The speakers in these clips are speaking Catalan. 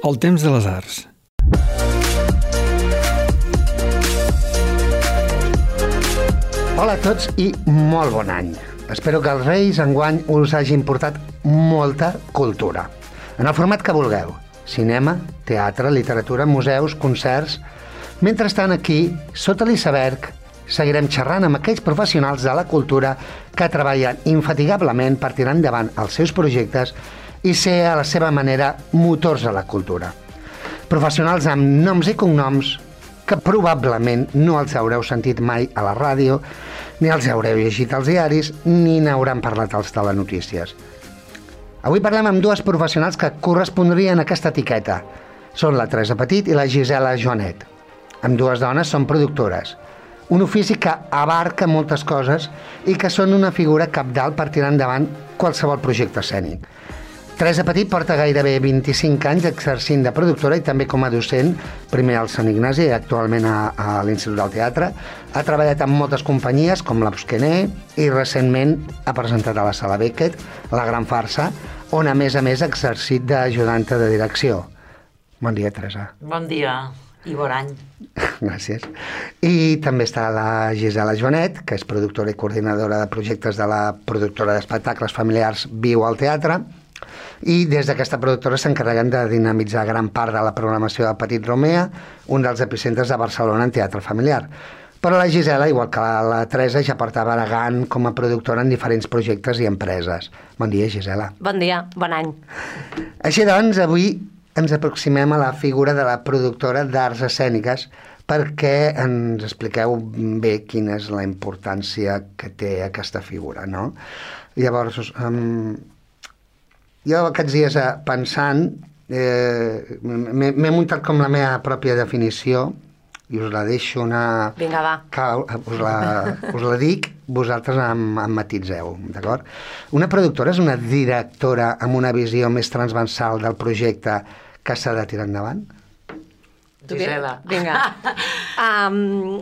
El temps de les arts. Hola a tots i molt bon any. Espero que els Reis enguany us hagin portat molta cultura. En el format que vulgueu. Cinema, teatre, literatura, museus, concerts... Mentrestant aquí, sota l'iceberg, seguirem xerrant amb aquells professionals de la cultura que treballen infatigablement per tirar endavant els seus projectes i ser a la seva manera motors de la cultura. Professionals amb noms i cognoms que probablement no els haureu sentit mai a la ràdio, ni els haureu llegit als diaris, ni n'hauran parlat als telenotícies. Avui parlem amb dues professionals que correspondrien a aquesta etiqueta. Són la Teresa Petit i la Gisela Joanet. Amb dues dones són productores. Un ofici que abarca moltes coses i que són una figura capdalt per tirar endavant qualsevol projecte escènic. Teresa Petit porta gairebé 25 anys exercint de productora i també com a docent, primer al Sant Ignasi i actualment a, a l'Institut del Teatre. Ha treballat amb moltes companyies com la Busquené i recentment ha presentat a la Sala Beckett La Gran Farsa, on a més a més ha exercit d'ajudanta de direcció. Bon dia, Teresa. Bon dia i bon any. Gràcies. I també està la Gisela Joanet, que és productora i coordinadora de projectes de la productora d'espectacles familiars Viu al Teatre, i des d'aquesta productora s'encarreguen de dinamitzar gran part de la programació de Petit Romea, un dels epicentres de Barcelona en teatre familiar. Però la Gisela, igual que la, la Teresa, ja portava Aragant com a productora en diferents projectes i empreses. Bon dia, Gisela. Bon dia, bon any. Així doncs, avui ens aproximem a la figura de la productora d'arts escèniques perquè ens expliqueu bé quina és la importància que té aquesta figura, no? Llavors, um, jo aquests dies eh, pensant, eh, m'he muntat com la meva pròpia definició i us la deixo una... Vinga, va. Que us, la, us la dic, vosaltres em, em matitzeu, d'acord? Una productora és una directora amb una visió més transversal del projecte que s'ha de tirar endavant? Gisela. Vinga. Um,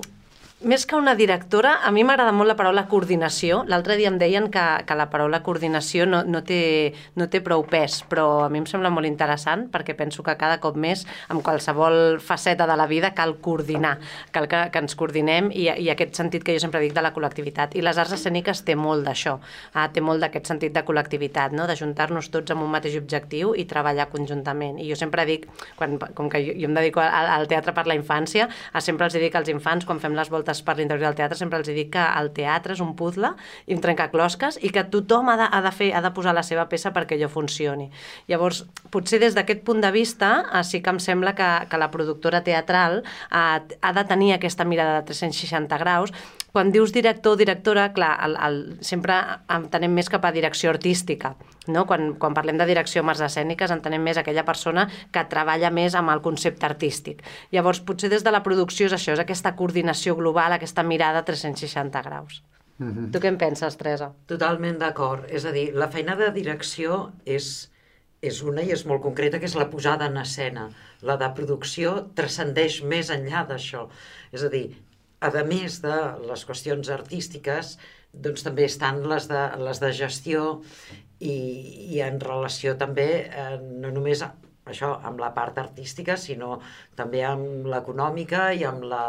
més que una directora, a mi m'agrada molt la paraula coordinació. L'altre dia em deien que, que la paraula coordinació no, no, té, no té prou pes, però a mi em sembla molt interessant perquè penso que cada cop més, amb qualsevol faceta de la vida, cal coordinar, cal que, que ens coordinem i, i aquest sentit que jo sempre dic de la col·lectivitat. I les arts escèniques té molt d'això, ah, té molt d'aquest sentit de col·lectivitat, no? de juntar-nos tots amb un mateix objectiu i treballar conjuntament. I jo sempre dic, quan, com que jo, jo em dedico al, al teatre per la infància, sempre els dic als infants, quan fem les voltes voltes per l'interior del teatre, sempre els dic que el teatre és un puzzle i un trencaclosques i que tothom ha de, ha de, fer, ha de posar la seva peça perquè allò funcioni. Llavors, potser des d'aquest punt de vista, eh, sí que em sembla que, que la productora teatral eh, ha de tenir aquesta mirada de 360 graus. Quan dius director o directora, clar, el, el, sempre entenem més cap a direcció artística. No? Quan, quan parlem de direcció amb arts escèniques entenem més aquella persona que treballa més amb el concepte artístic. Llavors, potser des de la producció és això, és aquesta coordinació global, aquesta mirada 360 graus. Mm -hmm. Tu què en penses, Teresa? Totalment d'acord. És a dir, la feina de direcció és, és una i és molt concreta, que és la posada en escena. La de producció transcendeix més enllà d'això. És a dir, a més de les qüestions artístiques, doncs també estan les de, les de gestió i, i en relació també eh, no només això amb la part artística, sinó també amb l'econòmica i amb la,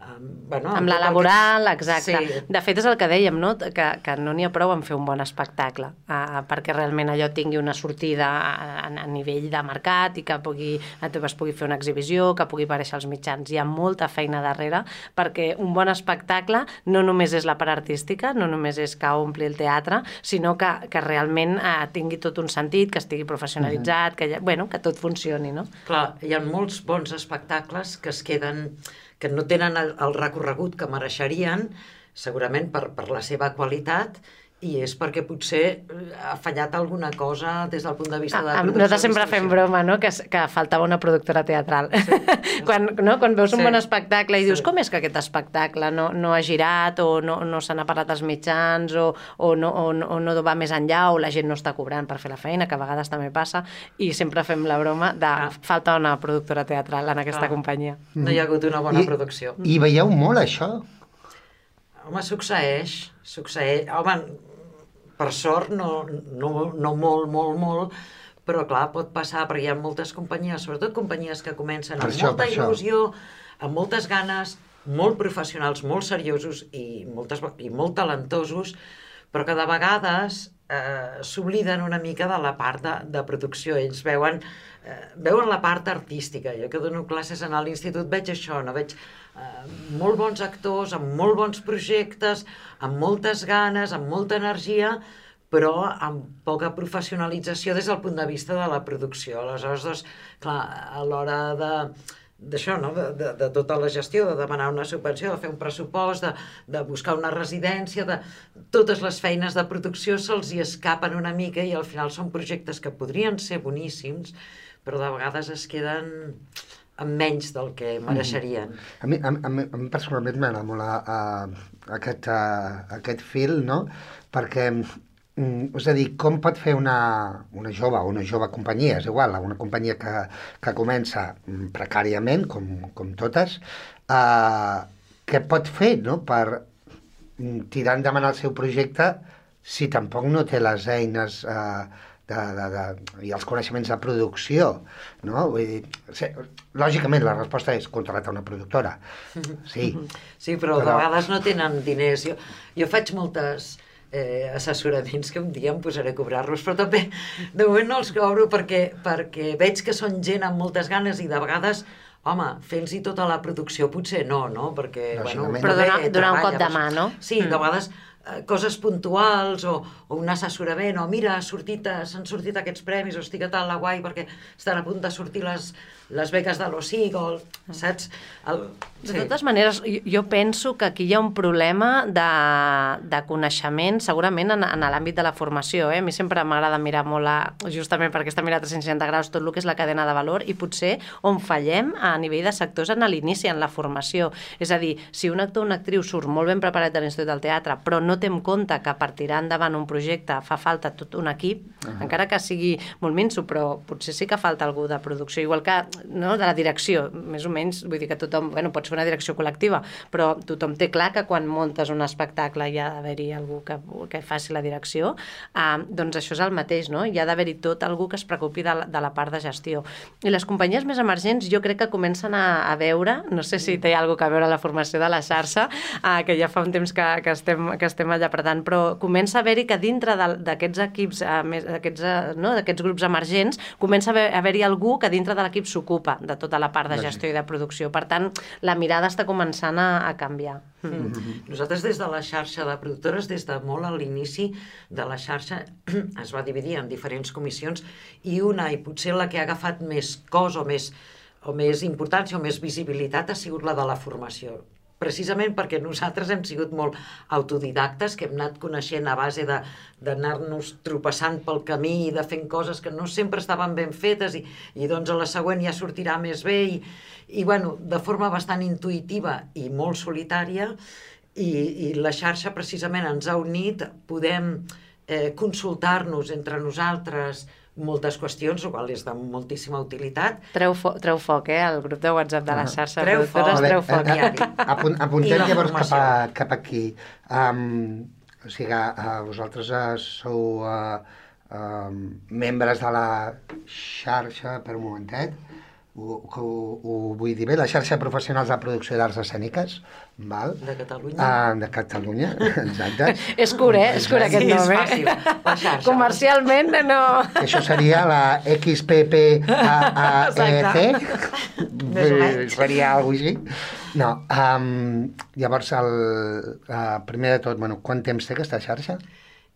Um, bueno, amb la laboral, que... exacte. Sí. De fet, és el que dèiem, no? que, que no n'hi ha prou en fer un bon espectacle, uh, perquè realment allò tingui una sortida a, a nivell de mercat i que pugui, es pugui fer una exhibició, que pugui aparèixer als mitjans. Hi ha molta feina darrere, perquè un bon espectacle no només és la part artística, no només és que ompli el teatre, sinó que, que realment uh, tingui tot un sentit, que estigui professionalitzat, uh -huh. que, bueno, que tot funcioni. No? Clar, hi ha molts bons espectacles que es queden que no tenen el, el recorregut que mereixerien, segurament per, per la seva qualitat, i és perquè potser eh, ha fallat alguna cosa des del punt de vista de la producció. Nosaltres sempre fem broma, no?, que, que faltava una productora teatral. Sí. quan, no? quan veus un sí. bon espectacle i dius, sí. com és que aquest espectacle no, no ha girat o no, no se n'ha parlat als mitjans o, o, no, o, o no va més enllà o la gent no està cobrant per fer la feina, que a vegades també passa, i sempre fem la broma de ah. falta una productora teatral en aquesta ah. companyia. No hi ha hagut una bona I, producció. I veieu molt això? Home, succeeix, succeeix. Home, per sort, no, no, no molt, molt, molt, però clar, pot passar, perquè hi ha moltes companyies, sobretot companyies que comencen Per amb això, molta per això. il·lusió, amb moltes ganes, molt professionals, molt seriosos i, moltes, i molt talentosos, però que de vegades eh, s'obliden una mica de la part de, de producció. Ells veuen, eh, veuen la part artística. Jo que dono classes en l'institut veig això, no veig eh, molt bons actors, amb molt bons projectes, amb moltes ganes, amb molta energia, però amb poca professionalització des del punt de vista de la producció. Aleshores, doncs, clar, a l'hora de d'això, no? de, de, de tota la gestió, de demanar una subvenció, de fer un pressupost, de, de buscar una residència, de totes les feines de producció se'ls hi escapen una mica i al final són projectes que podrien ser boníssims, però de vegades es queden amb menys del que mereixerien. A mi, a, a, mi, a mi personalment m'agrada molt a, a, aquest, a, aquest fil, no? Perquè, mm, és a dir, com pot fer una, una jove o una jove companyia, és igual, una companyia que, que comença mm, precàriament, com, com totes, eh, què pot fer no? per mm, tirar endavant el seu projecte si tampoc no té les eines eh, de, de, de, i els coneixements de producció, no? Vull dir, lògicament la resposta és contractar una productora. Sí. Sí, però, Però- de vegades no tenen diners. Jo, jo faig moltes eh, assessoraments que un dia em posaré a cobrar-los, però també de moment no els cobro perquè, perquè veig que són gent amb moltes ganes i de vegades Home, fent-los tota la producció potser no, no? Perquè, bueno, Lògicament. Però donar- donar un cop de mà, no? Sí, de vegades eh, coses puntuals o, o un assessorament o mira, sortit, eh, s'han sortit aquests premis o estic a tal la guai perquè estan a punt de sortir les, les beques de l'OSIG o, el- saps? El, De totes maneres, jo, jo penso que aquí hi ha un problema de, de coneixement, segurament en, en l'àmbit de la formació. Eh? A mi sempre m'agrada mirar molt, a, justament perquè està mirat a 360 graus, tot el que és la cadena de valor i potser on fallem a nivell de sectors en l'inici, en la formació. És a dir, si un actor o una actriu surt molt ben preparat de l'Institut del Teatre, però no té en compte que per tirar endavant un projecte fa falta tot un equip, uh -huh. encara que sigui molt minso, però potser sí que falta algú de producció, igual que no, de la direcció, més o menys, vull dir que tothom, bueno, pots fer una direcció col·lectiva, però tothom té clar que quan montes un espectacle hi ha d'haver-hi algú que, que faci la direcció, eh, doncs això és el mateix, no? Hi ha d'haver-hi tot algú que es preocupi de la, de la part de gestió. I les companyies més emergents jo crec que comencen a, a veure, no sé si té alguna cosa a veure la formació de la xarxa, eh, que ja fa un temps que, que, estem, que estem allà apretant, però comença a haver-hi que dintre d'aquests equips, eh, més- d'aquests eh, no, d'aquests grups emergents, comença a haver- a haver-hi algú que dintre de l'equip s'ocupa de tota la part de gestió i de producció. Per tant, la mirada està començant a, a canviar. Mm. Nosaltres des de la xarxa de productores, des de molt a l'inici de la xarxa, es va dividir en diferents comissions i una, i potser la que ha agafat més cos o més, o més importància o més visibilitat ha sigut la de la formació precisament perquè nosaltres hem sigut molt autodidactes, que hem anat coneixent a base d'anar-nos tropeçant pel camí i de fent coses que no sempre estaven ben fetes i, i doncs a la següent ja sortirà més bé i, i bueno, de forma bastant intuïtiva i molt solitària i, i la xarxa precisament ens ha unit, podem eh, consultar-nos entre nosaltres moltes qüestions, el qual és de moltíssima utilitat. Treu, fo treu foc, eh? El grup de WhatsApp de la xarxa. Treu foc. Treu foc. a, a, a, apun- apuntem la llavors cap, a, cap aquí. Um, o sigui, uh, vosaltres uh, sou uh, uh, membres de la xarxa, per un momentet, ho, ho, ho vull dir bé, la xarxa de professionals de producció d'arts escèniques, val? De Catalunya. Uh, de Catalunya, exacte. És curt, eh? És curt aquest Sí, nom, eh? fàcil. La xarxa. Comercialment, no... Això seria la XPPAAEC. Menys. seria alguna així. No, um, llavors, el, uh, primer de tot, bueno, quant temps té aquesta xarxa?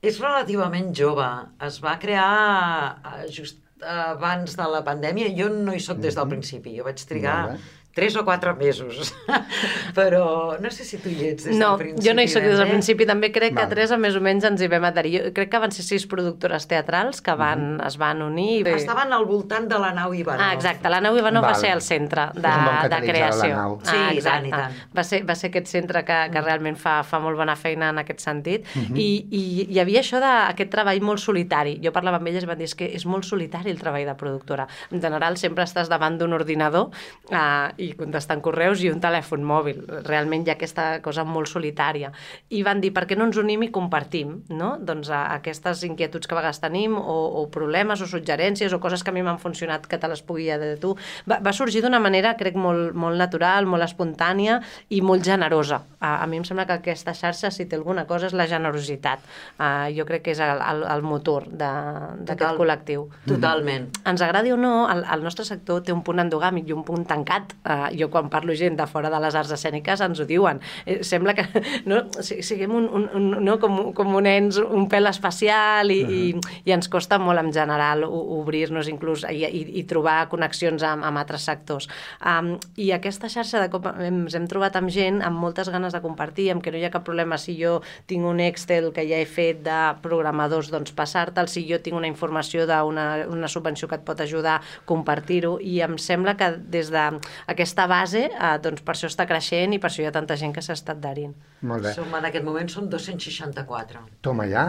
És relativament jove. Es va crear eh, just abans de la pandèmia. Jo no hi sóc des del principi. Jo vaig trigar. Tres o quatre mesos. Però no sé si tu hi ets des No, del principi. jo no hi soc des del bé. principi. També crec que Val. Teresa més o menys ens hi vam adherir. Jo crec que van ser sis productores teatrals que van, es van unir. I... Estaven al voltant de la nau Ivanov. Ah, exacte. La nau Ivanov va ser el centre de, de creació. la nau. Sí, ah, i tant, exacte. i tant. Va ser, va ser aquest centre que, que realment fa, fa molt bona feina en aquest sentit. I, I hi havia això d'aquest treball molt solitari. Jo parlava amb elles i van dir "És que és molt solitari el treball de productora. En general, sempre estàs davant d'un ordinador uh, i, contestant correus i un telèfon mòbil. Realment hi ha aquesta cosa molt solitària. I van dir, per què no ens unim i compartim no? doncs, a, aquestes inquietuds que a vegades tenim o, o problemes o suggerències o coses que a mi m'han funcionat que te les pugui dir de tu. Va, va sorgir d'una manera, crec, molt, molt natural, molt espontània i molt generosa. A, a mi em sembla que aquesta xarxa, si té alguna cosa, és la generositat. Uh, jo crec que és el, el, el motor d'aquest Total, col·lectiu. Totalment. Ens agradi o no, el, el nostre sector té un punt endogàmic i un punt tancat. Uh, jo quan parlo gent de fora de les arts escèniques ens ho diuen. Eh, sembla que no, siguem un, un, un, no, com, com un ens un pèl espacial i, uh -huh. i, i ens costa molt en general obrir-nos inclús i, i, i trobar connexions amb, amb altres sectors. Um, I aquesta xarxa de cop ens hem trobat amb gent amb moltes ganes de compartir, amb que no hi ha cap problema si jo tinc un Excel que ja he fet de programadors, doncs passar-te'l, si jo tinc una informació d'una una subvenció que et pot ajudar, compartir-ho, i em sembla que des d'aquesta base, eh, doncs per això està creixent i per això hi ha tanta gent que s'ha estat adherint. Molt bé. Som, en aquest moment són 264. Toma ja,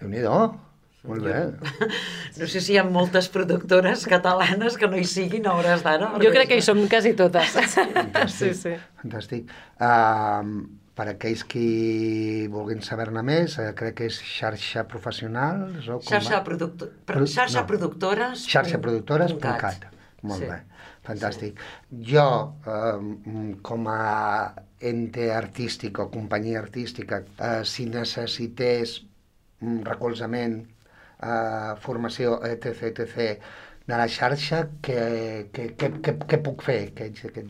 déu nhi molt bé. Jo, no sé si hi ha moltes productores catalanes que no hi siguin a hores d'ara. Jo crec que hi som quasi totes. Fantàstic. Sí, sí. Fantàstic. Uh, per aquells qui vulguin saber-ne més, eh, crec que és xarxa professionals o com xarxa, producto... Pro... xarxa no. productores xarxa productores.cat molt sí. bé, fantàstic. Sí. jo eh, com a ente artístic o companyia artística eh, si necessités recolzament eh, formació etc etc de la xarxa què, què, què, què, què puc fer? Que, que,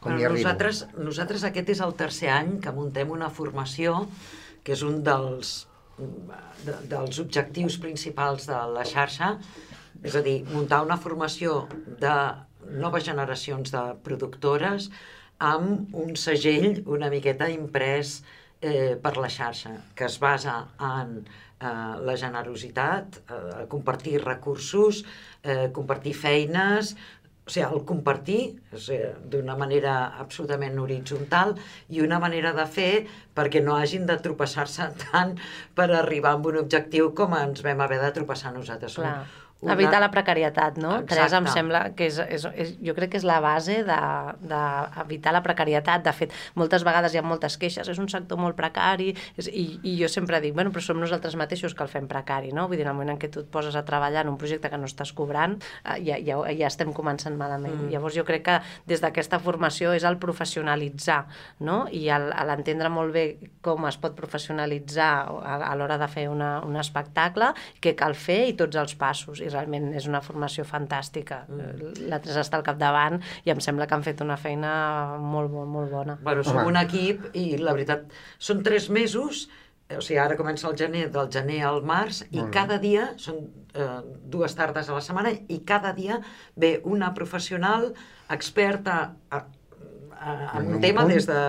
com bueno, nosaltres, nosaltres aquest és el tercer any que muntem una formació que és un dels, de, dels objectius principals de la xarxa, és a dir, muntar una formació de noves generacions de productores amb un segell una miqueta imprès eh, per la xarxa, que es basa en eh, la generositat, eh, compartir recursos, eh, compartir feines, o sigui, el compartir d'una manera absolutament horitzontal i una manera de fer perquè no hagin de tropeçar-se tant per arribar a un objectiu com ens vam haver de tropeçar nosaltres. Clar. Una... Evitar la precarietat, no? Exacte. Teresa, em sembla que és, és, és, jo crec que és la base d'evitar de, de la precarietat. De fet, moltes vegades hi ha moltes queixes, és un sector molt precari, és, i, i jo sempre dic, bueno, però som nosaltres mateixos que el fem precari, no? Vull dir, en el moment en què tu et poses a treballar en un projecte que no estàs cobrant, eh, ja, ja, ja estem començant malament. Mm. Llavors jo crec que des d'aquesta formació és el professionalitzar, no? I l'entendre molt bé com es pot professionalitzar a, a l'hora de fer una, un espectacle, què cal fer i tots els passos. I realment és una formació fantàstica. Mm. La Teresa està al capdavant i em sembla que han fet una feina molt, molt, molt bona. Bueno, som Home. un equip i la veritat, són tres mesos o sigui, ara comença el gener, del gener al març, i cada dia, són eh, dues tardes a la setmana, i cada dia ve una professional experta a, en un tema des de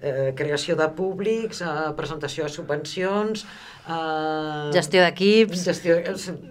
eh, creació de públics, a presentació de subvencions, Uh, gestió d'equips, gestió...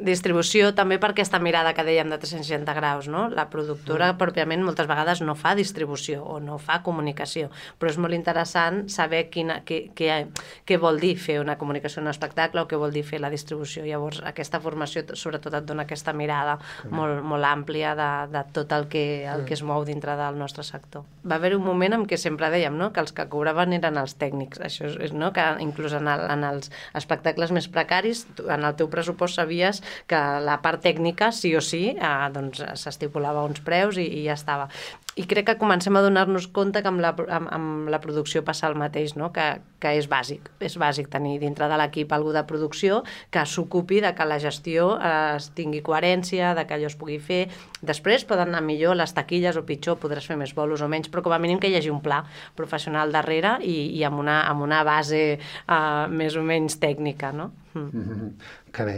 distribució, també per aquesta mirada que dèiem de 360 graus, no? La productora mm. pròpiament moltes vegades no fa distribució o no fa comunicació, però és molt interessant saber quina, què, què, què vol dir fer una comunicació en un espectacle o què vol dir fer la distribució. Llavors, aquesta formació sobretot et dona aquesta mirada mm. molt, molt àmplia de, de tot el que, el mm. que es mou dintre del nostre sector. Va haver un moment en què sempre dèiem no? que els que cobraven eren els tècnics, això és, no? que inclús en, el, en els espectacles espectacles més precaris, en el teu pressupost sabies que la part tècnica, sí o sí, eh, doncs s'estipulava uns preus i, i ja estava. I crec que comencem a donar-nos compte que amb la, amb, amb la producció passa el mateix, no? que, que és bàsic. És bàsic tenir dintre de l'equip algú de producció que s'ocupi de que la gestió eh, tingui coherència, de que allò es pugui fer. Després poden anar millor les taquilles o pitjor, podràs fer més bolos o menys, però com a mínim que hi hagi un pla professional darrere i, i amb, una, amb una base eh, més o menys tècnica. No? Mm. Que bé.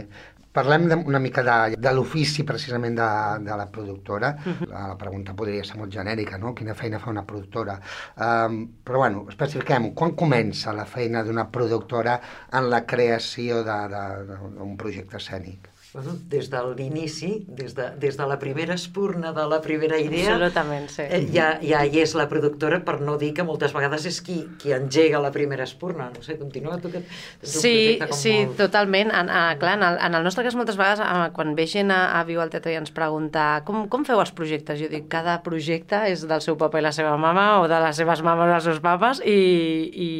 Parlem de, una mica de, de l'ofici precisament de, de la productora. Uh -huh. La pregunta podria ser molt genèrica, no? Quina feina fa una productora? Um, però bueno, especifiquem Quan comença la feina d'una productora en la creació d'un projecte escènic? Bueno, des de l'inici, des, de, des de la primera espurna de la primera idea, Absolutament, sí. eh, ja, ja hi és la productora, per no dir que moltes vegades és qui, qui engega la primera espurna. No sé, continua tu que Sí, sí, molt... totalment. En, a, clar, en el, en el nostre cas moltes vegades a, quan ve gent a, a Viu al Teatre i ens pregunta com, com feu els projectes? Jo dic, cada projecte és del seu papa i la seva mama o de les seves mames i els seus papes i, i,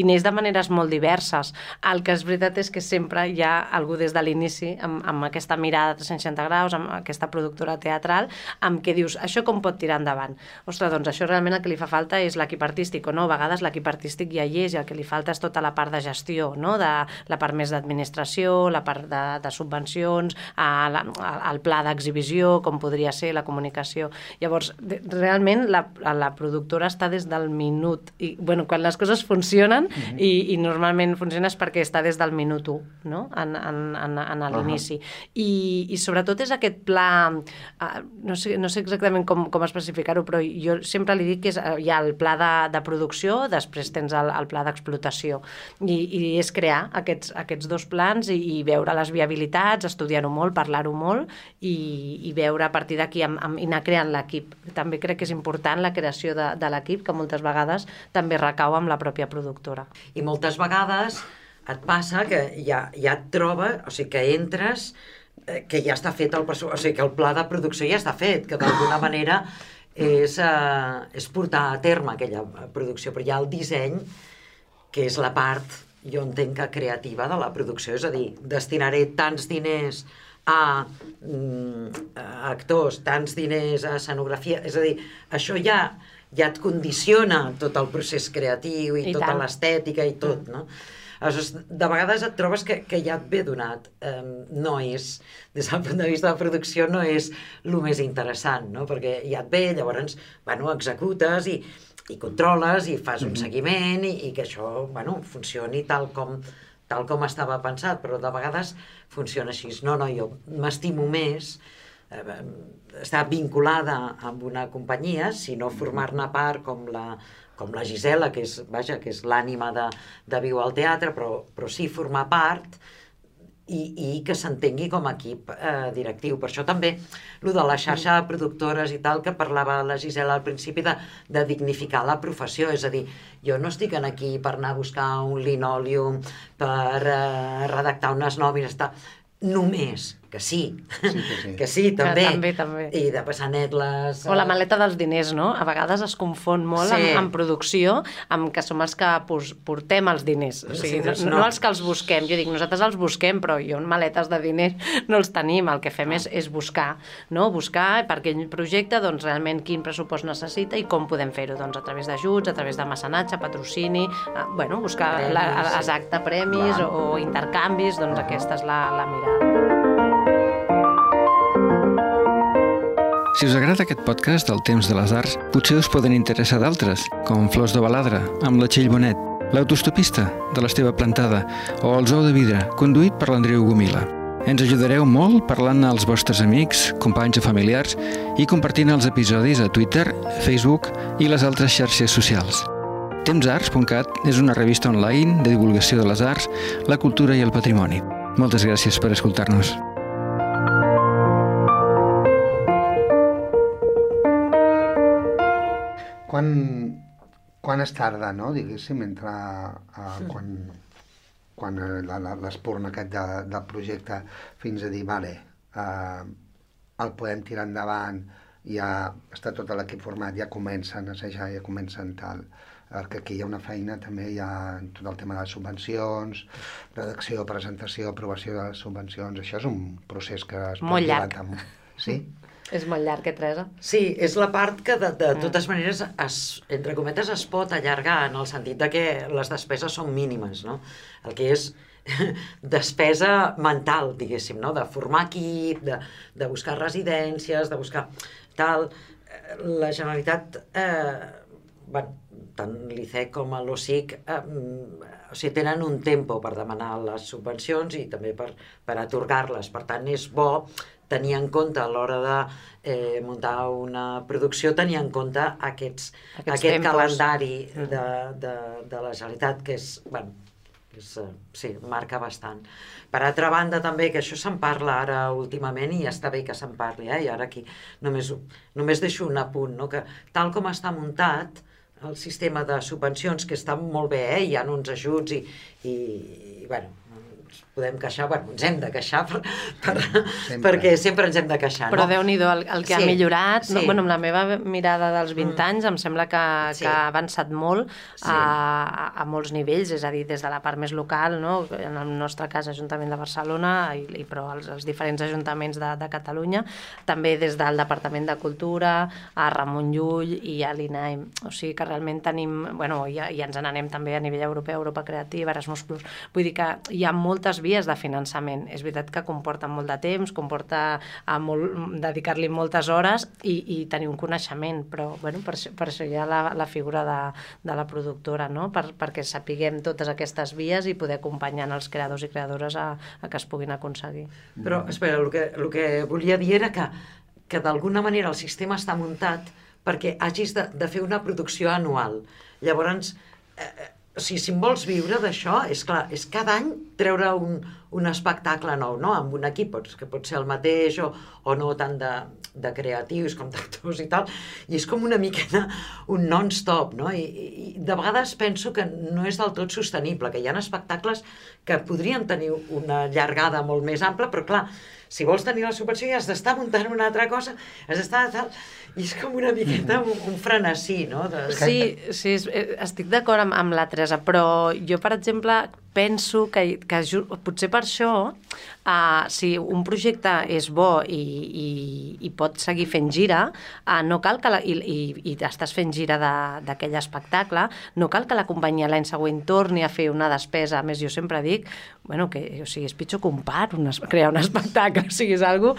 i neix de maneres molt diverses. El que és veritat és que sempre hi ha algú des de l'inici amb, amb aquesta mirada de 360 graus, amb aquesta productora teatral, amb què dius, això com pot tirar endavant? Ostres, doncs això realment el que li fa falta és l'equip artístic, o no? A vegades l'equip artístic ja hi és i el que li falta és tota la part de gestió, no? de, la part més d'administració, la part de, de subvencions, a la, a, el pla d'exhibició, com podria ser la comunicació. Llavors, de, realment la, la productora està des del minut, i bueno, quan les coses funcionen, mm -hmm. i, i normalment funciona és perquè està des del minut 1, no? en, en, en, en l'inici. -huh. I, I sobretot és aquest pla, uh, no, sé, no sé exactament com, com especificar-ho, però jo sempre li dic que és, uh, hi ha el pla de, de producció, després tens el, el pla d'explotació, I, i és crear aquests, aquests dos plans i, i veure les viabilitats, estudiar-ho molt, parlar-ho molt i, i veure a partir d'aquí i anar creant l'equip. També crec que és important la creació de, de l'equip, que moltes vegades també recau amb la pròpia productora. I moltes vegades et passa que ja, ja et troba, o sigui, que entres eh, que ja està fet el o sigui, que el pla de producció ja està fet, que d'alguna manera és, eh, és portar a terme aquella producció, però hi ha el disseny, que és la part, jo entenc que creativa de la producció, és a dir, destinaré tants diners a, mm, a actors, tants diners a escenografia, és a dir, això ja ja et condiciona tot el procés creatiu i, I tota l'estètica i tot, no? Aleshores, de vegades et trobes que, que ja et ve donat. Um, no és, des del punt de vista de la producció, no és el més interessant, no? Perquè ja et ve, llavors, bueno, executes i, i controles i fas un seguiment i, i que això, bueno, funcioni tal com, tal com estava pensat, però de vegades funciona així. No, no, jo m'estimo més eh, estar vinculada amb una companyia, sinó formar-ne part com la, com la Gisela, que és, vaja, que és l'ànima de, de Viu al Teatre, però, però sí formar part i, i que s'entengui com a equip eh, directiu. Per això també, el de la xarxa de productores i tal, que parlava la Gisela al principi, de, de dignificar la professió, és a dir, jo no estic en aquí per anar a buscar un linòlium, per eh, redactar unes nòmines, tal, només, que sí, Sí, que sí. que sí, també. també, també. I de passar net les... O la maleta dels diners, no? A vegades es confon molt Sí. en, en producció amb que som els que pos, portem els diners. O sigui, Sí, no, doncs no. no. els que els busquem. Jo dic, nosaltres els busquem, però jo en maletes de diners no els tenim. El que fem Ah. és, és buscar, no? Buscar per aquell projecte, doncs, realment quin pressupost necessita i com podem fer-ho. Doncs a través d'ajuts, a través de mecenatge, patrocini, eh, bueno, buscar Premis, la, sí. exacte, premis Clar. o, o intercanvis, doncs aquesta és la, la mirada. Si us agrada aquest podcast del Temps de les Arts, potser us poden interessar d'altres, com Flors de Baladre, amb la Txell Bonet, L'autostopista, de l'Esteve Plantada, o El Zoo de Vidre, conduït per l'Andreu Gomila. Ens ajudareu molt parlant als vostres amics, companys o familiars i compartint els episodis a Twitter, Facebook i les altres xarxes socials. Temsarts.cat és una revista online de divulgació de les arts, la cultura i el patrimoni. Moltes gràcies per escoltar-nos. Quan, quan es tarda, no?, diguéssim, entre uh, quan, quan eh, la- la- l'espurna aquest de, del projecte fins a dir, vale, uh, el podem tirar endavant, ja està tot l'equip format, ja comencen a assajar, ja comencen tal. Perquè aquí hi ha una feina també, hi ha tot el tema de les subvencions, redacció, presentació, aprovació de les subvencions, això és un procés que es Molt llarg. dilatar molt. Sí? És molt llarg, eh, Teresa? Sí, és la part que de, de totes maneres, es, entre cometes, es pot allargar en el sentit de que les despeses són mínimes, no? El que és despesa mental, diguéssim, no? De formar equip, de, de buscar residències, de buscar tal... La Generalitat, eh, bueno, tant l'ICEC com l'OSIC eh, o sigui, tenen un tempo per demanar les subvencions i també per, per atorgar-les. Per tant, és bo tenir en compte a l'hora de eh, muntar una producció, tenir en compte aquests, Aquests aquest tempos. calendari de, de, de la Generalitat, que és, bueno, És, eh, sí, marca bastant. Per altra banda, també, que això se'n parla ara últimament i està bé que se'n parli, eh? i ara aquí només, només deixo un apunt, no? que tal com està muntat, el sistema de subvencions, que està molt bé, eh? hi ha uns ajuts i, i, i bueno, ens podem queixar, bueno, ens hem de queixar per, per, Sempre. perquè sempre ens hem de queixar, Però no? déu-n'hi-do, el, el que Sí, ha millorat, no, sí. bueno, amb la meva mirada dels 20 Mm. anys, em sembla que, Sí. que ha avançat molt Sí. a, a, a molts nivells, és a dir, des de la part més local, no? en el nostre cas Ajuntament de Barcelona, i, i però els, els diferents ajuntaments de, de Catalunya, també des del Departament de Cultura, a Ramon Llull i a l'INAIM. O sigui que realment tenim, bueno, ja, ja ens n'anem també a nivell europeu, Europa Creativa, Erasmus+. Vull dir que hi ha moltes vies de finançament. És veritat que comporta molt de temps, comporta a molt, dedicar-li moltes hores i, i tenir un coneixement, però bueno, per, això, per això hi ha la, la figura de, de la productora, no? per, perquè sapiguem totes aquestes vies i poder acompanyar els creadors i creadores a, a que es puguin aconseguir. Però, espera, el que, el que volia dir era que, que d'alguna manera el sistema està muntat perquè hagis de, de fer una producció anual. Llavors, eh, eh, o sigui, si vols viure d'això, és clar, és cada any treure un, un espectacle nou, no? Amb un equip, que pot ser el mateix o, o no tant de, de creatius com d'actors i tal, i és com una miqueta un non-stop, no? I, I de vegades penso que no és del tot sostenible, que hi ha espectacles que podrien tenir una llargada molt més ampla, però clar, si vols tenir la subvenció ja has d'estar muntant una altra cosa, has d'estar tal... I és com una miqueta un, un frenesí, no? De... Sí, sí, eh, estic d'acord amb, amb la Teresa, però jo, per exemple, penso que, que potser per això, uh, si un projecte és bo i, i, i pot seguir fent gira, uh, no cal que la, i, i, i estàs fent gira d'aquell espectacle, no cal que la companyia l'any següent torni a fer una despesa. A més, jo sempre dic, bueno, que o sigui, és pitjor que un par, un, crear un espectacle, o sigui, és algo...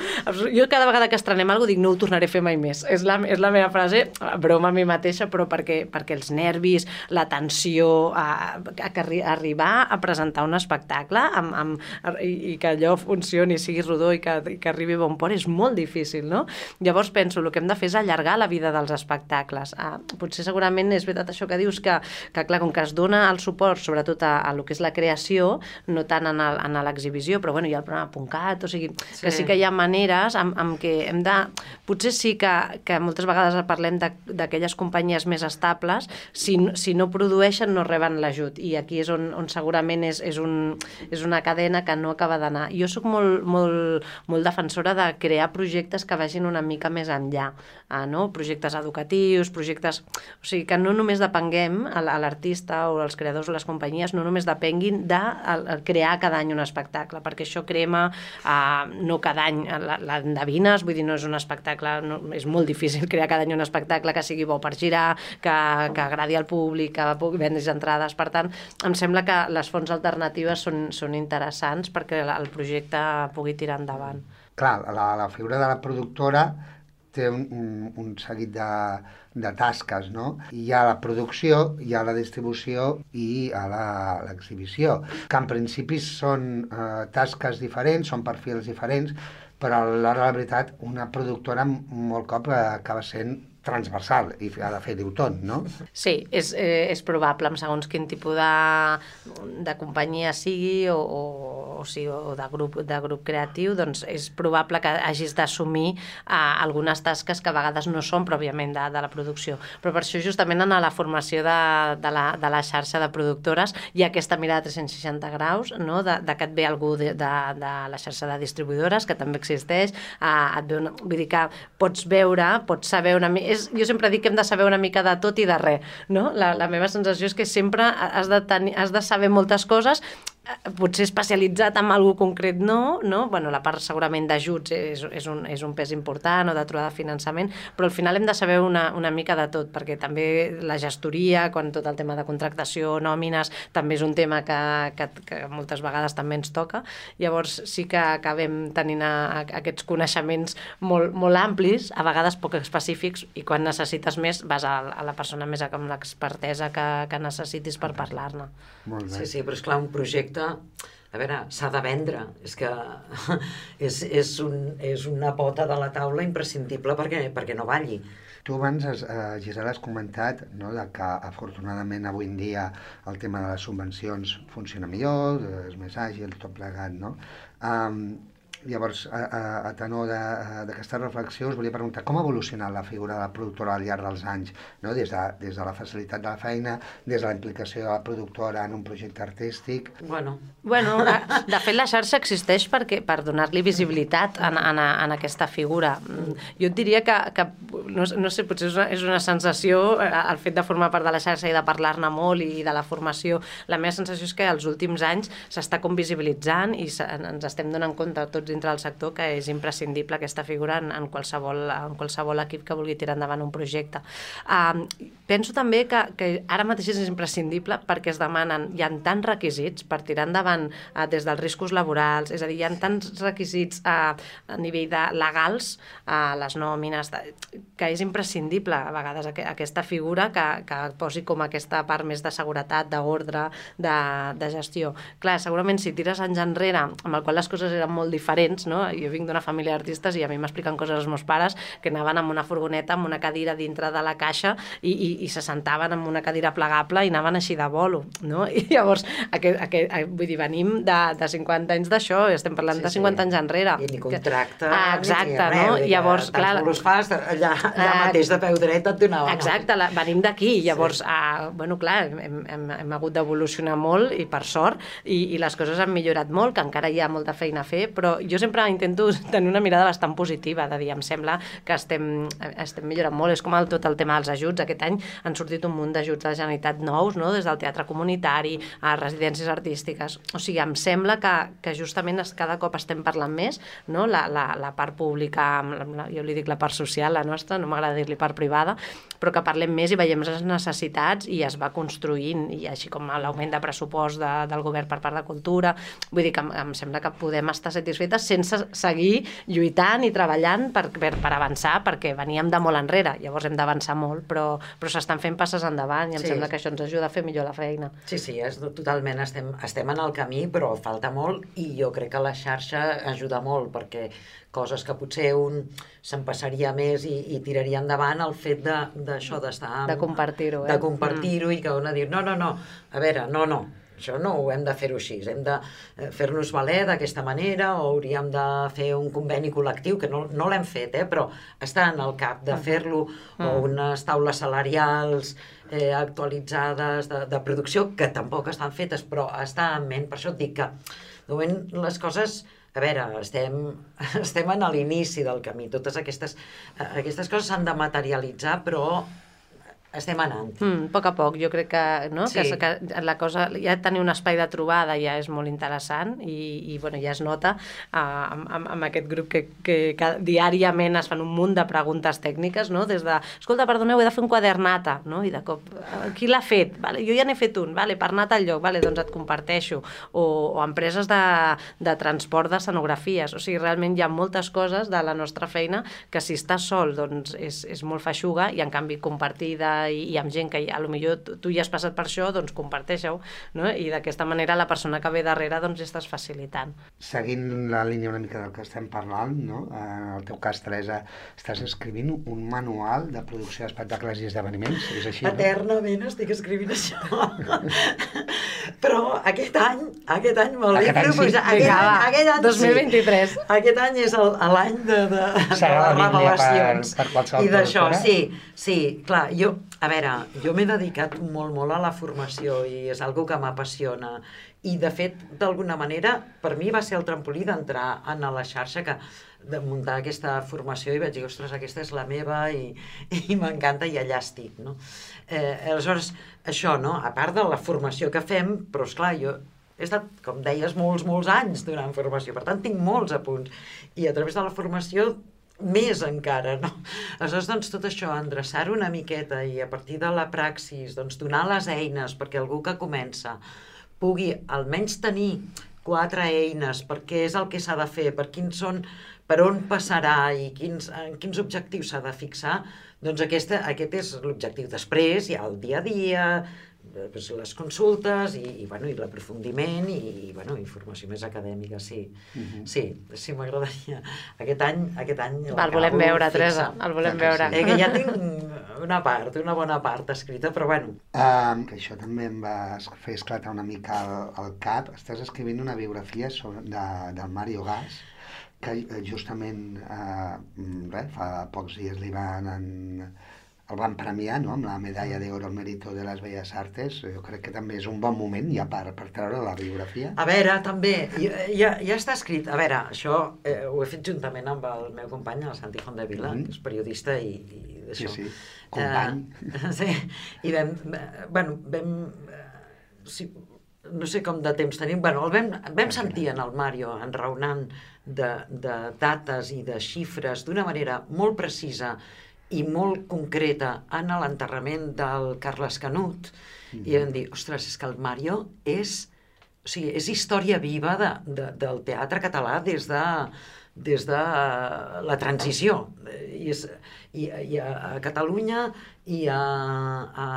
Jo cada vegada que estrenem alguna dic, no ho tornaré a fer mai més. És la, és la meva frase, broma a mi mateixa, però perquè, perquè els nervis, la tensió, a, a, que arri- arribar a presentar un espectacle amb, amb, i, i que allò funcioni, sigui rodó i que, i que arribi a bon port, és molt difícil, no? Llavors penso, el que hem de fer és allargar la vida dels espectacles. Ah, potser segurament és veritat això que dius, que, que clar, com que es dona el suport sobretot a, a lo que és la creació, no tant en l'exhibició, però bueno, hi ha el programa .cat, o sigui, que Sí. sí que hi ha maneres amb, amb què hem de... Potser sí que, que moltes vegades parlem de- d'aquelles companyies més estables, si, si no produeixen no reben l'ajut, i aquí és on, on segurament és, és, un, és una cadena que no acaba d'anar. Jo sóc molt, molt, molt defensora de crear projectes que vagin una mica més enllà, ah, no? projectes educatius, projectes... O sigui, que no només depenguem, a a l'artista o els creadors o les companyies, no només depenguin de crear cada any un espectacle, perquè això crema uh, no cada any l'endevines, vull dir, no és un espectacle, no, és molt difícil crear cada any un espectacle que sigui bo per girar, que, que agradi al públic, que pugui vendre's entrades, per tant, em sembla que les fonts alternatives són, són interessants perquè el projecte pugui tirar endavant. Clar, la, la figura de la productora té un, un, un seguit de, de tasques, no? Hi ha la producció, hi ha la distribució i hi ha l'exhibició, que en principi són eh, tasques diferents, són perfils diferents, però a l'hora de la veritat una productora molt cop acaba sent transversal i ha de fer d'autont, no? Sí, és, eh, és probable, amb segons quin tipus de, de companyia sigui o, o, o, sigui, o de, grup, de grup creatiu, doncs és probable que hagis d'assumir eh, algunes tasques que a vegades no són pròpiament de, de la producció. Però per això justament en la formació de, de, la, de la xarxa de productores hi ha aquesta mirada 360 graus, no? de, de que et ve algú de, de, de la xarxa de distribuïdores, que també existeix, eh, et ve una, vull dir que pots veure, pots saber una mica... És, jo sempre dic que hem de saber una mica de tot i de res, no? La, la meva sensació és que sempre has de, tenir, has de saber moltes coses potser especialitzat en alguna concret no, no? Bueno, la part segurament d'ajuts és, és, un, és un pes important o de trobar de finançament, però al final hem de saber una, una mica de tot, perquè també la gestoria, quan tot el tema de contractació, nòmines, també és un tema que, que, que moltes vegades també ens toca, llavors sí que acabem tenint a, a, aquests coneixements molt, molt amplis, a vegades poc específics, i quan necessites més vas a, a la persona més amb l'expertesa que, que necessitis per parlar-ne. Molt bé. Sí, sí, però és clar, un projecte a veure, s'ha de vendre. És que és, és, un, és una pota de la taula imprescindible perquè, perquè no balli. Tu abans, eh, Gisela, has comentat no, de que afortunadament avui en dia el tema de les subvencions funciona millor, és més àgil, tot plegat, no? Um, Llavors, a, a, a tenor d'aquesta reflexió, us volia preguntar com ha evolucionat la figura de la productora al llarg dels anys, no? des, de, des de la facilitat de la feina, des de la implicació de la productora en un projecte artístic... Bueno, Bueno, de fet la xarxa existeix perquè, per donar-li visibilitat en, en, en aquesta figura. Mm, Jo et diria que, que no, no sé, potser és una, és una sensació eh, el fet de formar part de la xarxa i de parlar-ne molt i de la formació. La meva sensació és que els últims anys s'està com visibilitzant i se, ens estem donant compte tots dintre del sector que és imprescindible aquesta figura en, en, qualsevol, en qualsevol equip que vulgui tirar endavant un projecte. Um, penso també que, que ara mateix és imprescindible perquè es demanen, hi ha tants requisits per tirar endavant uh, des dels riscos laborals, és a dir, hi ha tants requisits uh, a nivell de legals, uh, les nòmines, de, que és imprescindible a vegades aqu aquesta figura que, que posi com aquesta part més de seguretat, d'ordre, de, de gestió. Clar, segurament si tires anys enrere, amb el qual les coses eren molt diferents, no? jo vinc d'una família d'artistes i a mi m'expliquen coses els meus pares que anaven amb una furgoneta, amb una cadira dintre de la caixa i, i, i se sentaven amb una cadira plegable i anaven així de bolo, no? I llavors, aquest, aquest, vull dir, venim de, de 50 anys d'això, estem parlant Sí, de sí. 50 anys enrere. i ni contracte, Ah, exacte, ni res, no? dir, Llavors, tants clar... bolos fas, allà, allà Ah, mateix de peu dret et donaven. Exacte, la, venim d'aquí, llavors, sí. ah, bueno, clar, hem, hem, hem hagut d'evolucionar molt i per sort, i, i les coses han millorat molt, que encara hi ha molta feina a fer, però jo sempre intento tenir una mirada bastant positiva, de dir, em sembla que estem, estem millorant molt, és com el, tot el tema dels ajuts, aquest any han sortit un munt d'ajuts de la Generalitat nous, no? des del teatre comunitari a residències artístiques, o sigui, em sembla que, que justament cada cop estem parlant més, no? la, la, la part pública, la, la, jo li dic la part social, la nostra, no m'agrada dir-li part privada, però que parlem més i veiem les necessitats i es va construint, i així com l'augment de pressupost de, del govern per part de cultura, vull dir que em, em sembla que podem estar satisfetes sense seguir lluitant i treballant per, per, per avançar, perquè veníem de molt enrere, llavors hem d'avançar molt, però, però s'estan fent passes endavant i em Sí. sembla que això ens ajuda a fer millor la feina. Sí, sí, és, totalment, estem, estem en el camí, però falta molt i jo crec que la xarxa ajuda molt perquè coses que potser un se'n passaria més i, i tiraria endavant el fet de- d'això d'estar... amb- De compartir-ho, eh? De compartir-ho i que una dir, no, no, no, a veure, no, no, això no ho hem de fer-ho així, hem de eh, fer-nos valer d'aquesta manera o hauríem de fer un conveni col·lectiu, que no, no l'hem fet, eh, però està en el cap de fer-lo, o unes taules salarials eh, actualitzades de, de producció, que tampoc estan fetes, però està en ment, per això et dic que de moment les coses a veure, estem, estem en l'inici del camí, totes aquestes, eh, aquestes coses s'han de materialitzar, però estem anant. Mm, a poc a poc, jo crec que, no? Sí. que, que la cosa, ja tenir un espai de trobada ja és molt interessant i, i bueno, ja es nota uh, amb, amb, amb aquest grup que, que, que diàriament es fan un munt de preguntes tècniques, no? des de, escolta, perdoneu, he de fer un quadernata, no? i de cop, "Eh, qui l'ha fet? Vale, jo ja n'he fet un, vale, per anar a tal lloc, vale, doncs et comparteixo, o, o empreses de, de transport d'escenografies, o sigui, realment hi ha moltes coses de la nostra feina que si estàs sol doncs és, és molt feixuga i en canvi compartida i, i amb gent que a lo millor tu, tu ja has passat per això, doncs comparteixeu, no? i d'aquesta manera la persona que ve darrere doncs ja estàs facilitant. Seguint la línia una mica del que estem parlant, no? en el teu cas, Teresa, estàs escrivint un manual de producció d'espectacles i esdeveniments, és així, no? Eternament estic escrivint això. Però aquest any, aquest any me'l vaig Aquest sí. proposar. Aquest, Vinga, any, aquest any 2023. sí. Aquest any és el- l'any de, de, de les per- revelacions. per qualsevol I d'això, sí, sí, clar, jo, a veure, jo m'he dedicat molt, molt a la formació i és algo que m'apassiona. I, de fet, d'alguna manera, per mi va ser el trampolí d'entrar en la xarxa que de muntar aquesta formació i vaig dir, ostres, aquesta és la meva i, i m'encanta i allà estic, no? Eh, aleshores, això, no? A part de la formació que fem, però, és clar jo he estat, com deies, molts, molts anys donant formació, per tant, tinc molts apunts. I a través de la formació més encara, no? Aleshores, doncs, tot això, endreçar-ho una miqueta i a partir de la praxis, doncs, donar les eines perquè algú que comença pugui almenys tenir quatre eines per què és el que s'ha de fer, per quins són, per on passarà i quins, en quins objectius s'ha de fixar, doncs aquesta, aquest és l'objectiu. Després hi ha el dia a dia, pues, les consultes i, i, bueno, i l'aprofundiment i, i bueno, informació més acadèmica, sí. Uh Mhm. -huh. Sí, sí, m'agradaria. Aquest any, aquest any El volem veure, fixa. Teresa, el volem que veure. sí. Eh, que ja tinc una part, una bona part escrita, però bueno, Um, que això també em va fer esclatar una mica el, el cap. Estàs escrivint una biografia sobre, de, del Mario Gas, que eh, justament eh, mm, res, fa pocs dies li van en, el van premiar no? amb la medalla de oro al mérito de les Belles Artes. Jo crec que també és un bon moment ja per, per treure la biografia. A veure, també, ja, ja està escrit. A veure, això eh, ho he fet juntament amb el meu company, el Santi Fondevila, Mhm. que és periodista i, i d'això. Sí, sí, company. Eh, sí, i vam, eh, bueno, vam, eh, sí, no sé com de temps tenim, bueno, el vam, vam sentir en el Mario enraonant de, de dates i de xifres d'una manera molt precisa i molt concreta en l'enterrament del Carles Canut, i vam dir, ostres, és que el Mario és, o sigui, és història viva de, de, del teatre català des de, des de la transició. I, és, i, i a, Catalunya i a, a,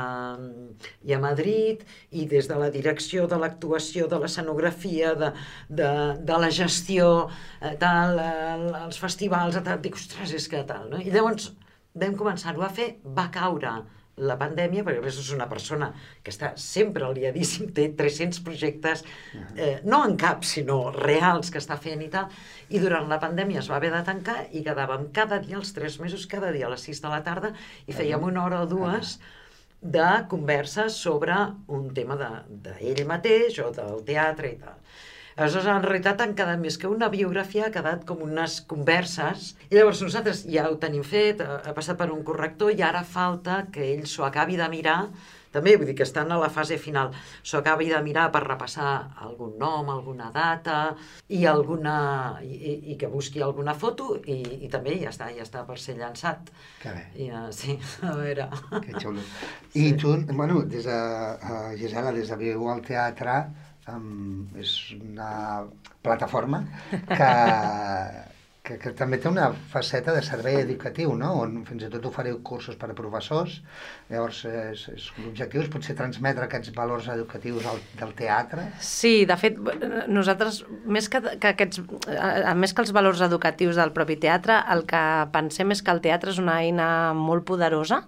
i a Madrid i des de la direcció de l'actuació, de l'escenografia, de, de, de la gestió, eh, tal, eh, els festivals, tal, dic, ostres, és que tal, no? I llavors vam començar-ho a fer, va caure la pandèmia, perquè a més és una persona que està sempre aliadíssim, té 300 projectes, eh, no en cap, sinó reals que està fent i tal, i durant la pandèmia es va haver de tancar i quedàvem cada dia, els tres mesos, cada dia a les 6 de la tarda, i fèiem una hora o dues de converses sobre un tema d'ell de, de ell mateix o del teatre i tal. Aleshores, en realitat, han quedat més que una biografia, ha quedat com unes converses. I llavors nosaltres ja ho tenim fet, ha, passat per un corrector i ara falta que ell s'ho acabi de mirar també, vull dir que estan a la fase final, s'ho acabi de mirar per repassar algun nom, alguna data i, alguna, i, i que busqui alguna foto i, i també ja està, ja està per ser llançat. Que bé. I, uh, sí, a veure... Que xulo. I tu, bueno, des de, uh, Gisela, des de Viu al Teatre, um, és una plataforma que, que, que també té una faceta de servei educatiu, no? on fins i tot ofereu cursos per a professors. Llavors, és, és, l'objectiu és potser transmetre aquests valors educatius al, del teatre. Sí, de fet, nosaltres, més que, que aquests, a, més que els valors educatius del propi teatre, el que pensem és que el teatre és una eina molt poderosa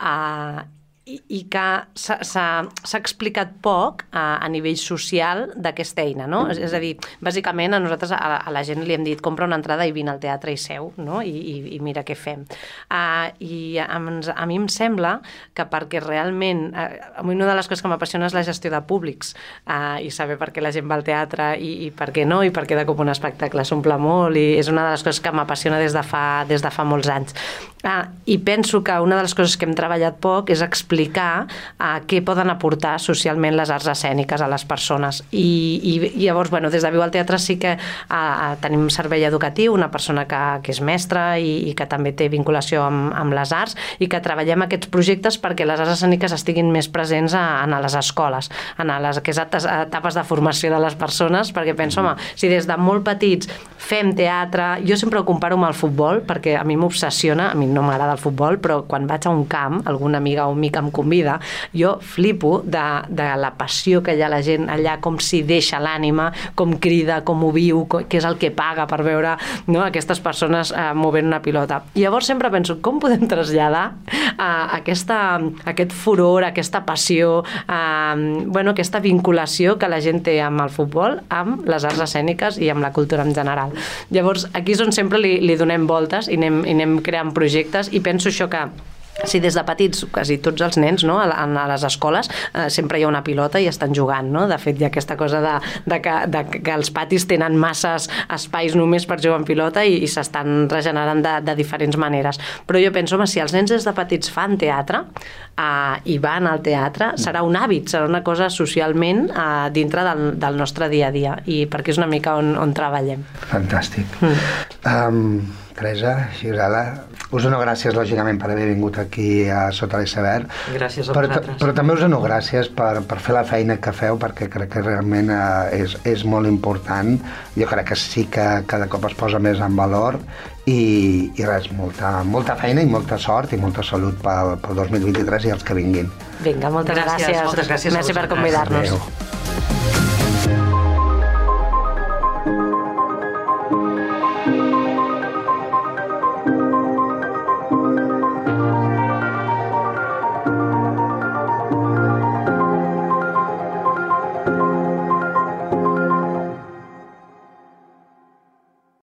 eh, i, i que s'ha explicat poc a, a nivell social d'aquesta eina, no? És, és a dir, bàsicament a nosaltres, a, a la gent li hem dit compra una entrada i vine al teatre i seu, no? I, i, i mira què fem. Uh, I a, a mi em sembla que perquè realment, uh, una de les coses que m'apassiona és la gestió de públics uh, i saber per què la gent va al teatre i, i per què no, i per què de cop un espectacle s'omple molt, i és una de les coses que m'apassiona des, de fa, des de fa molts anys. Uh, I penso que una de les coses que hem treballat poc és explicar explicar uh, què poden aportar socialment les arts escèniques a les persones. I, i, i llavors, bueno, des de Viu al Teatre sí que uh, tenim servei educatiu, una persona que, que és mestra i, i que també té vinculació amb, amb les arts i que treballem aquests projectes perquè les arts escèniques estiguin més presents a, a les escoles, en les aquestes etapes de formació de les persones, perquè penso, home, si des de molt petits fem teatre, jo sempre ho comparo amb el futbol, perquè a mi m'obsessiona, a mi no m'agrada el futbol, però quan vaig a un camp, alguna amiga o amic em convida, jo flipo de, de la passió que hi ha la gent allà, com s'hi deixa l'ànima, com crida, com ho viu, com, què és el que paga per veure no, aquestes persones eh, movent una pilota. I llavors sempre penso, com podem traslladar eh, aquesta, aquest furor, aquesta passió, eh, bueno, aquesta vinculació que la gent té amb el futbol, amb les arts escèniques i amb la cultura en general. Llavors, aquí és on sempre li, li donem voltes i anem, i anem creant projectes i penso això que si des de petits, quasi tots els nens no, a, a les escoles, eh, sempre hi ha una pilota i estan jugant, no? De fet, hi ha aquesta cosa de, de, que, de que els patis tenen masses espais només per jugar en pilota i, i s'estan regenerant de, de diferents maneres. Però jo penso, home, si els nens des de petits fan teatre eh, i van al teatre, serà un hàbit, serà una cosa socialment eh, dintre del, del nostre dia a dia i perquè és una mica on, on treballem. Fantàstic. Mm. Um, Teresa, Gisela, us dono gràcies, lògicament, per haver vingut aquí a Sota l'Iceberg. Gràcies a però, vosaltres. però també us dono gràcies per, per fer la feina que feu, perquè crec que realment eh, és, és molt important. Jo crec que sí que cada cop es posa més en valor i, i res, molta, molta feina i molta sort i molta salut pel, pel 2023 i els que vinguin. Vinga, moltes Gràcies, gràcies. moltes gràcies a Merci per convidar-nos. Adéu.